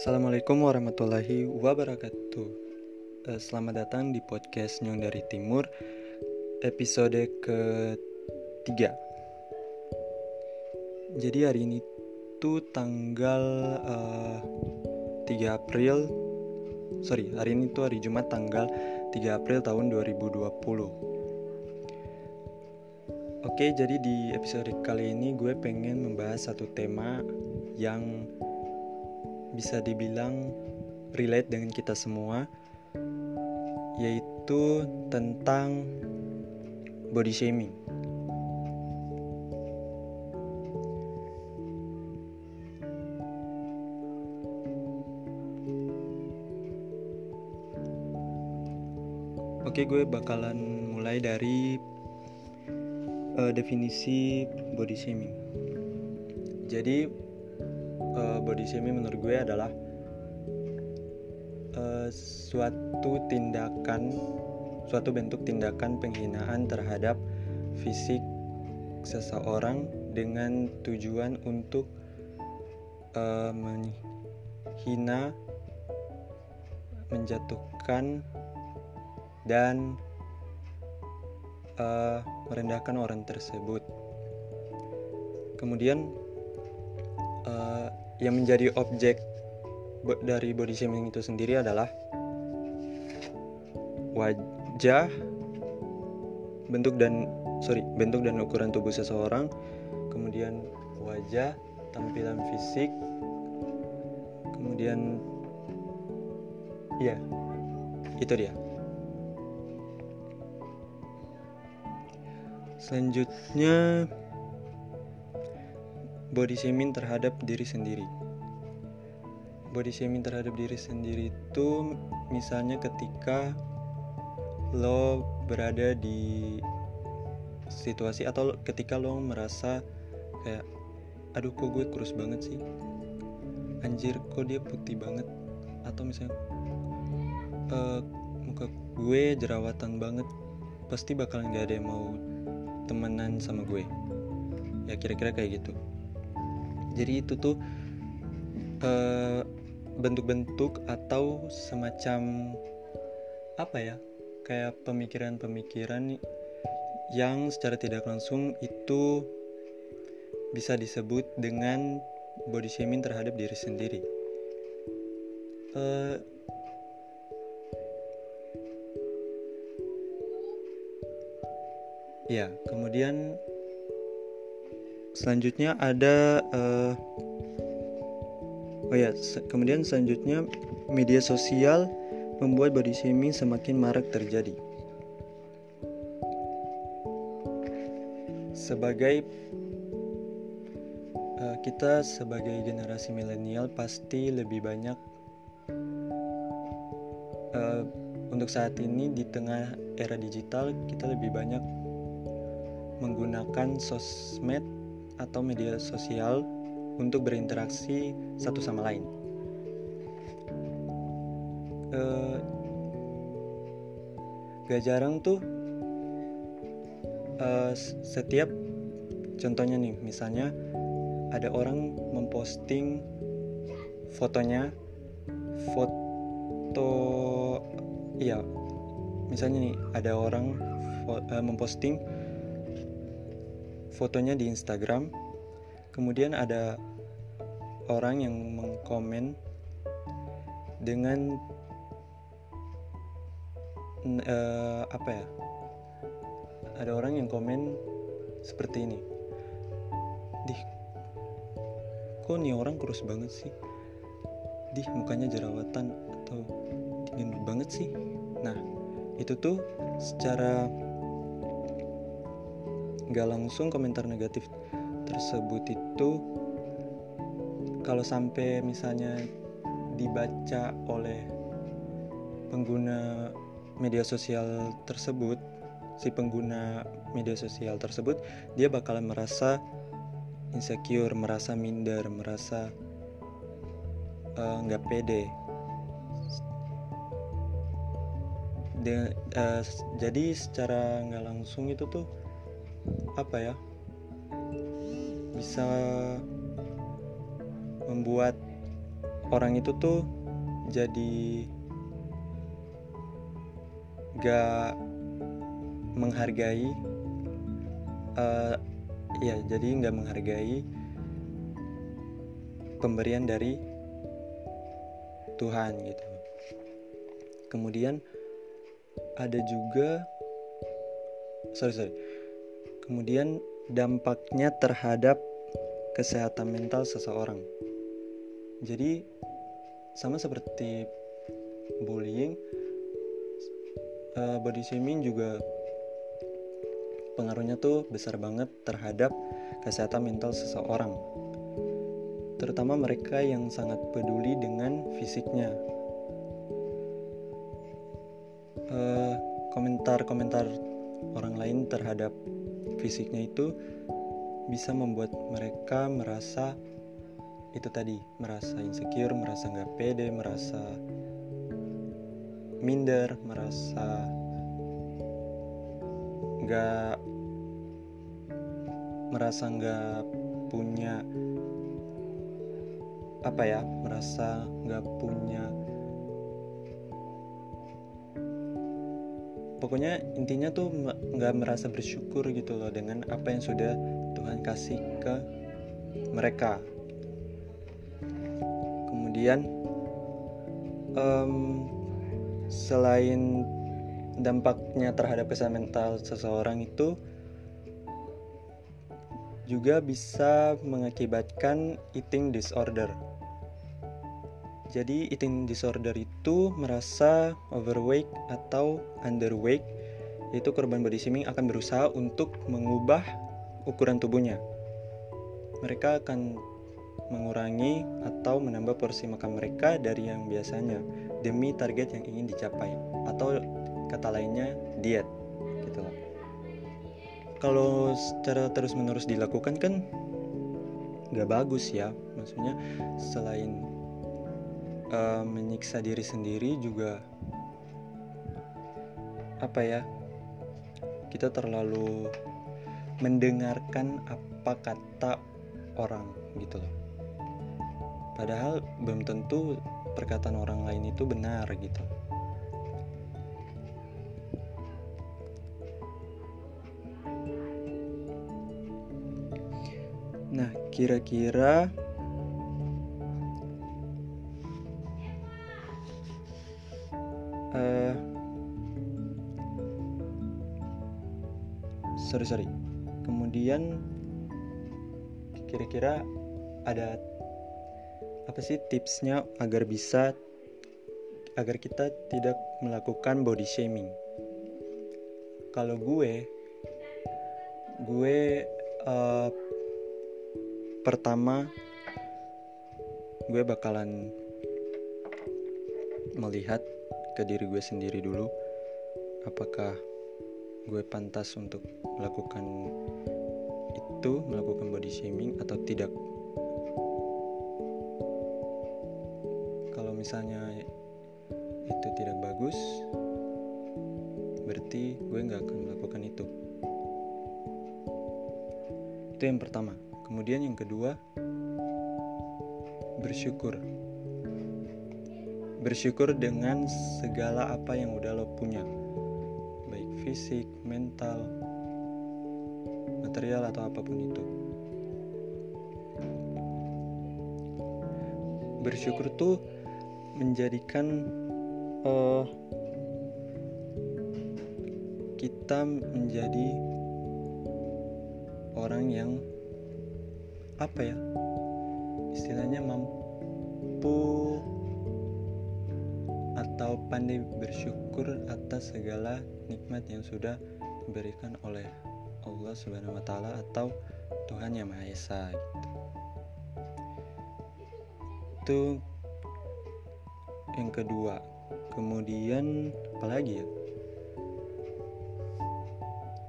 Assalamualaikum warahmatullahi wabarakatuh. Eh, Selamat datang di podcast Nyong dari Timur, episode ketiga. Jadi hari ini tuh tanggal eh, 3 April, sorry hari ini tuh hari Jumat tanggal 3 April tahun 2020. Oke, jadi di episode kali ini gue pengen membahas satu tema yang bisa dibilang relate dengan kita semua yaitu tentang body shaming. Oke, gue bakalan mulai dari uh, definisi body shaming. Jadi uh, body shaming menurut gue adalah uh, suatu tindakan, suatu bentuk tindakan penghinaan terhadap fisik seseorang dengan tujuan untuk uh, menghina, menjatuhkan dan uh, merendahkan orang tersebut. Kemudian uh, yang menjadi objek dari body shaming itu sendiri adalah wajah, bentuk dan sorry bentuk dan ukuran tubuh seseorang, kemudian wajah, tampilan fisik, kemudian iya itu dia. Selanjutnya body shaming terhadap diri sendiri. Body shaming terhadap diri sendiri itu misalnya ketika lo berada di situasi atau ketika lo merasa kayak aduh kok gue kurus banget sih? Anjir kok dia putih banget? Atau misalnya uh, muka gue jerawatan banget pasti bakalan gak ada yang mau temenan sama gue. Ya kira-kira kayak gitu jadi itu tuh bentuk-bentuk uh, atau semacam apa ya kayak pemikiran-pemikiran yang secara tidak langsung itu bisa disebut dengan body shaming terhadap diri sendiri. Uh, Ya, kemudian selanjutnya ada uh, oh ya, se kemudian selanjutnya media sosial membuat body shaming semakin marak terjadi. Sebagai uh, kita sebagai generasi milenial pasti lebih banyak uh, untuk saat ini di tengah era digital kita lebih banyak menggunakan sosmed atau media sosial untuk berinteraksi satu sama lain. Uh, gak jarang tuh uh, setiap contohnya nih, misalnya ada orang memposting fotonya, foto, iya, misalnya nih ada orang uh, memposting fotonya di Instagram. Kemudian ada orang yang mengkomen dengan uh, apa ya? Ada orang yang komen seperti ini. Dih, kok nih orang kurus banget sih? Dih, mukanya jerawatan atau dingin banget sih? Nah, itu tuh secara nggak langsung komentar negatif tersebut itu kalau sampai misalnya dibaca oleh pengguna media sosial tersebut si pengguna media sosial tersebut dia bakalan merasa insecure merasa minder merasa nggak uh, pede. De, uh, jadi secara nggak langsung itu tuh apa ya bisa membuat orang itu tuh jadi gak menghargai uh, ya jadi nggak menghargai pemberian dari Tuhan gitu. Kemudian ada juga sorry sorry kemudian dampaknya terhadap kesehatan mental seseorang. Jadi sama seperti bullying uh, body shaming juga pengaruhnya tuh besar banget terhadap kesehatan mental seseorang. Terutama mereka yang sangat peduli dengan fisiknya. Uh, komentar-komentar orang lain terhadap fisiknya itu bisa membuat mereka merasa itu tadi merasa insecure, merasa nggak pede, merasa minder, merasa nggak merasa nggak punya apa ya merasa nggak punya pokoknya intinya tuh nggak merasa bersyukur gitu loh dengan apa yang sudah Tuhan kasih ke mereka kemudian um, selain dampaknya terhadap kesehatan mental seseorang itu juga bisa mengakibatkan eating disorder. Jadi eating disorder itu merasa overweight atau underweight, yaitu korban body shaming akan berusaha untuk mengubah ukuran tubuhnya. Mereka akan mengurangi atau menambah porsi makan mereka dari yang biasanya demi target yang ingin dicapai atau kata lainnya diet gitu loh. Kalau secara terus-menerus dilakukan kan nggak bagus ya, maksudnya selain uh, menyiksa diri sendiri juga apa ya kita terlalu mendengarkan apa kata orang gitu loh. Padahal belum tentu perkataan orang lain itu benar gitu. Nah kira-kira sorry sorry. Kemudian kira-kira ada apa sih tipsnya agar bisa agar kita tidak melakukan body shaming? Kalau gue gue uh, pertama gue bakalan melihat ke diri gue sendiri dulu. Apakah gue pantas untuk melakukan itu melakukan body shaming atau tidak? Misalnya itu tidak bagus berarti gue nggak akan melakukan itu. Itu yang pertama. Kemudian yang kedua bersyukur. Bersyukur dengan segala apa yang udah lo punya fisik mental material atau apa pun itu. Bersyukur tuh menjadikan uh, kita menjadi orang yang apa ya istilahnya mampu atau pandai bersyukur atas segala nikmat yang sudah diberikan oleh Allah Subhanahu wa taala atau Tuhan yang Maha Esa gitu. Itu yang kedua. Kemudian apa lagi ya?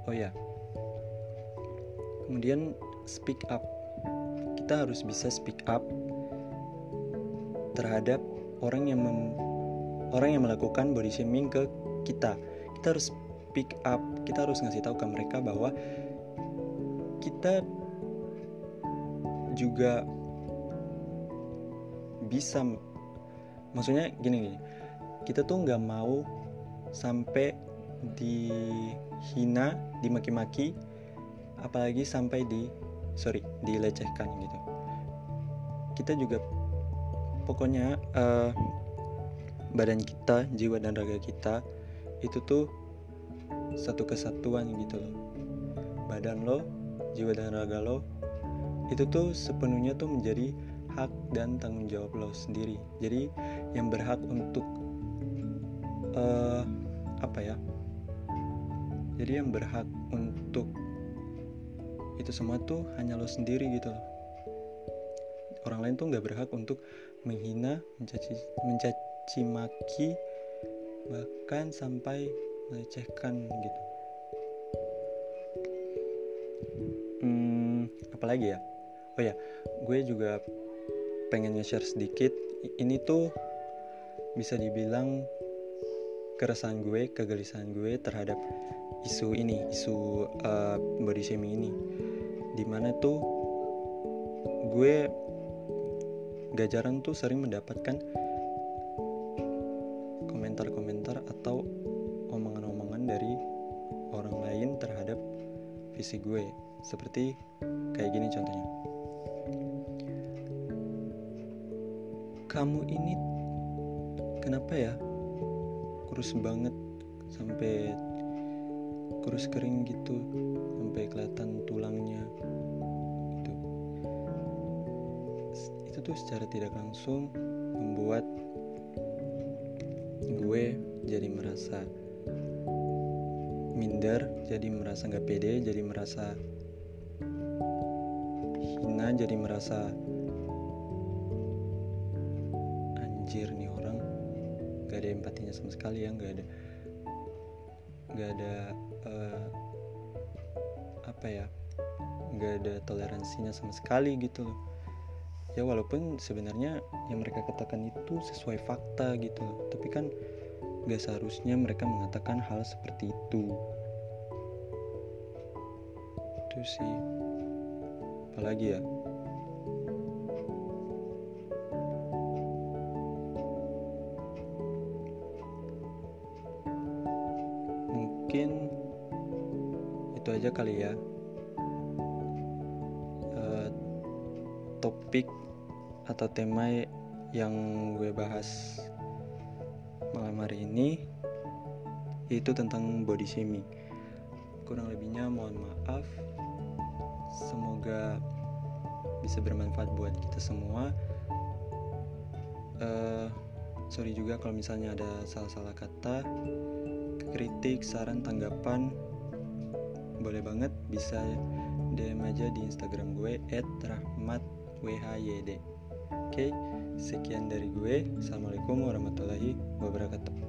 Oh ya. Kemudian speak up. Kita harus bisa speak up terhadap orang yang orang yang melakukan body shaming ke kita. Kita harus speak up kita harus ngasih tahu ke mereka bahwa kita juga bisa maksudnya gini nih kita tuh nggak mau sampai dihina dimaki-maki apalagi sampai di sorry dilecehkan gitu. Kita juga pokoknya uh, badan kita jiwa dan raga kita itu tuh satu kesatuan gitu loh. Badan lo jiwa dan raga lo itu tuh sepenuhnya tuh menjadi hak dan tanggung jawab lo sendiri. Jadi yang berhak untuk uh, apa ya? Jadi yang berhak untuk itu semua tuh hanya lo sendiri gitu loh. Orang lain tuh nggak berhak untuk menghina mencaci mencaci maki bahkan sampai melecehkan gitu. Hmm, apalagi ya? Oh ya gue juga pengen nge-share sedikit. Ini tuh bisa dibilang keresahan gue kegelisahan gue terhadap isu ini isu uh, body shaming ini. Di mana tuh gue gak jarang tuh sering mendapatkan terhadap visi gue seperti kayak gini contohnya. Kamu ini kenapa ya kurus banget sampai kurus kering gitu sampai kelihatan tulangnya itu itu tuh secara tidak langsung membuat gue jadi merasa minder jadi merasa nggak pede jadi merasa hina jadi merasa anjir nih orang gak ada empatinya sama sekali ya nggak ada nggak ada uh, apa ya nggak ada toleransinya sama sekali gitu loh. Ya walaupun sebenarnya yang mereka katakan itu sesuai fakta gitu loh tapi kan gak seharusnya mereka mengatakan hal seperti itu. Itu sih. Apalagi ya? Mungkin itu aja kali ya. Uh, topik atau tema yang gue bahas malam hari ini itu tentang body shaming. Kurang lebihnya mohon maaf. Semoga bisa bermanfaat buat kita semua. Uh, sorry juga kalau misalnya ada salah-salah kata kritik, saran, tanggapan. Boleh banget bisa DM aja di Instagram gue @rahmatwhyd. Oke, sekian dari gue. Assalamualaikum warahmatullahi wabarakatuh.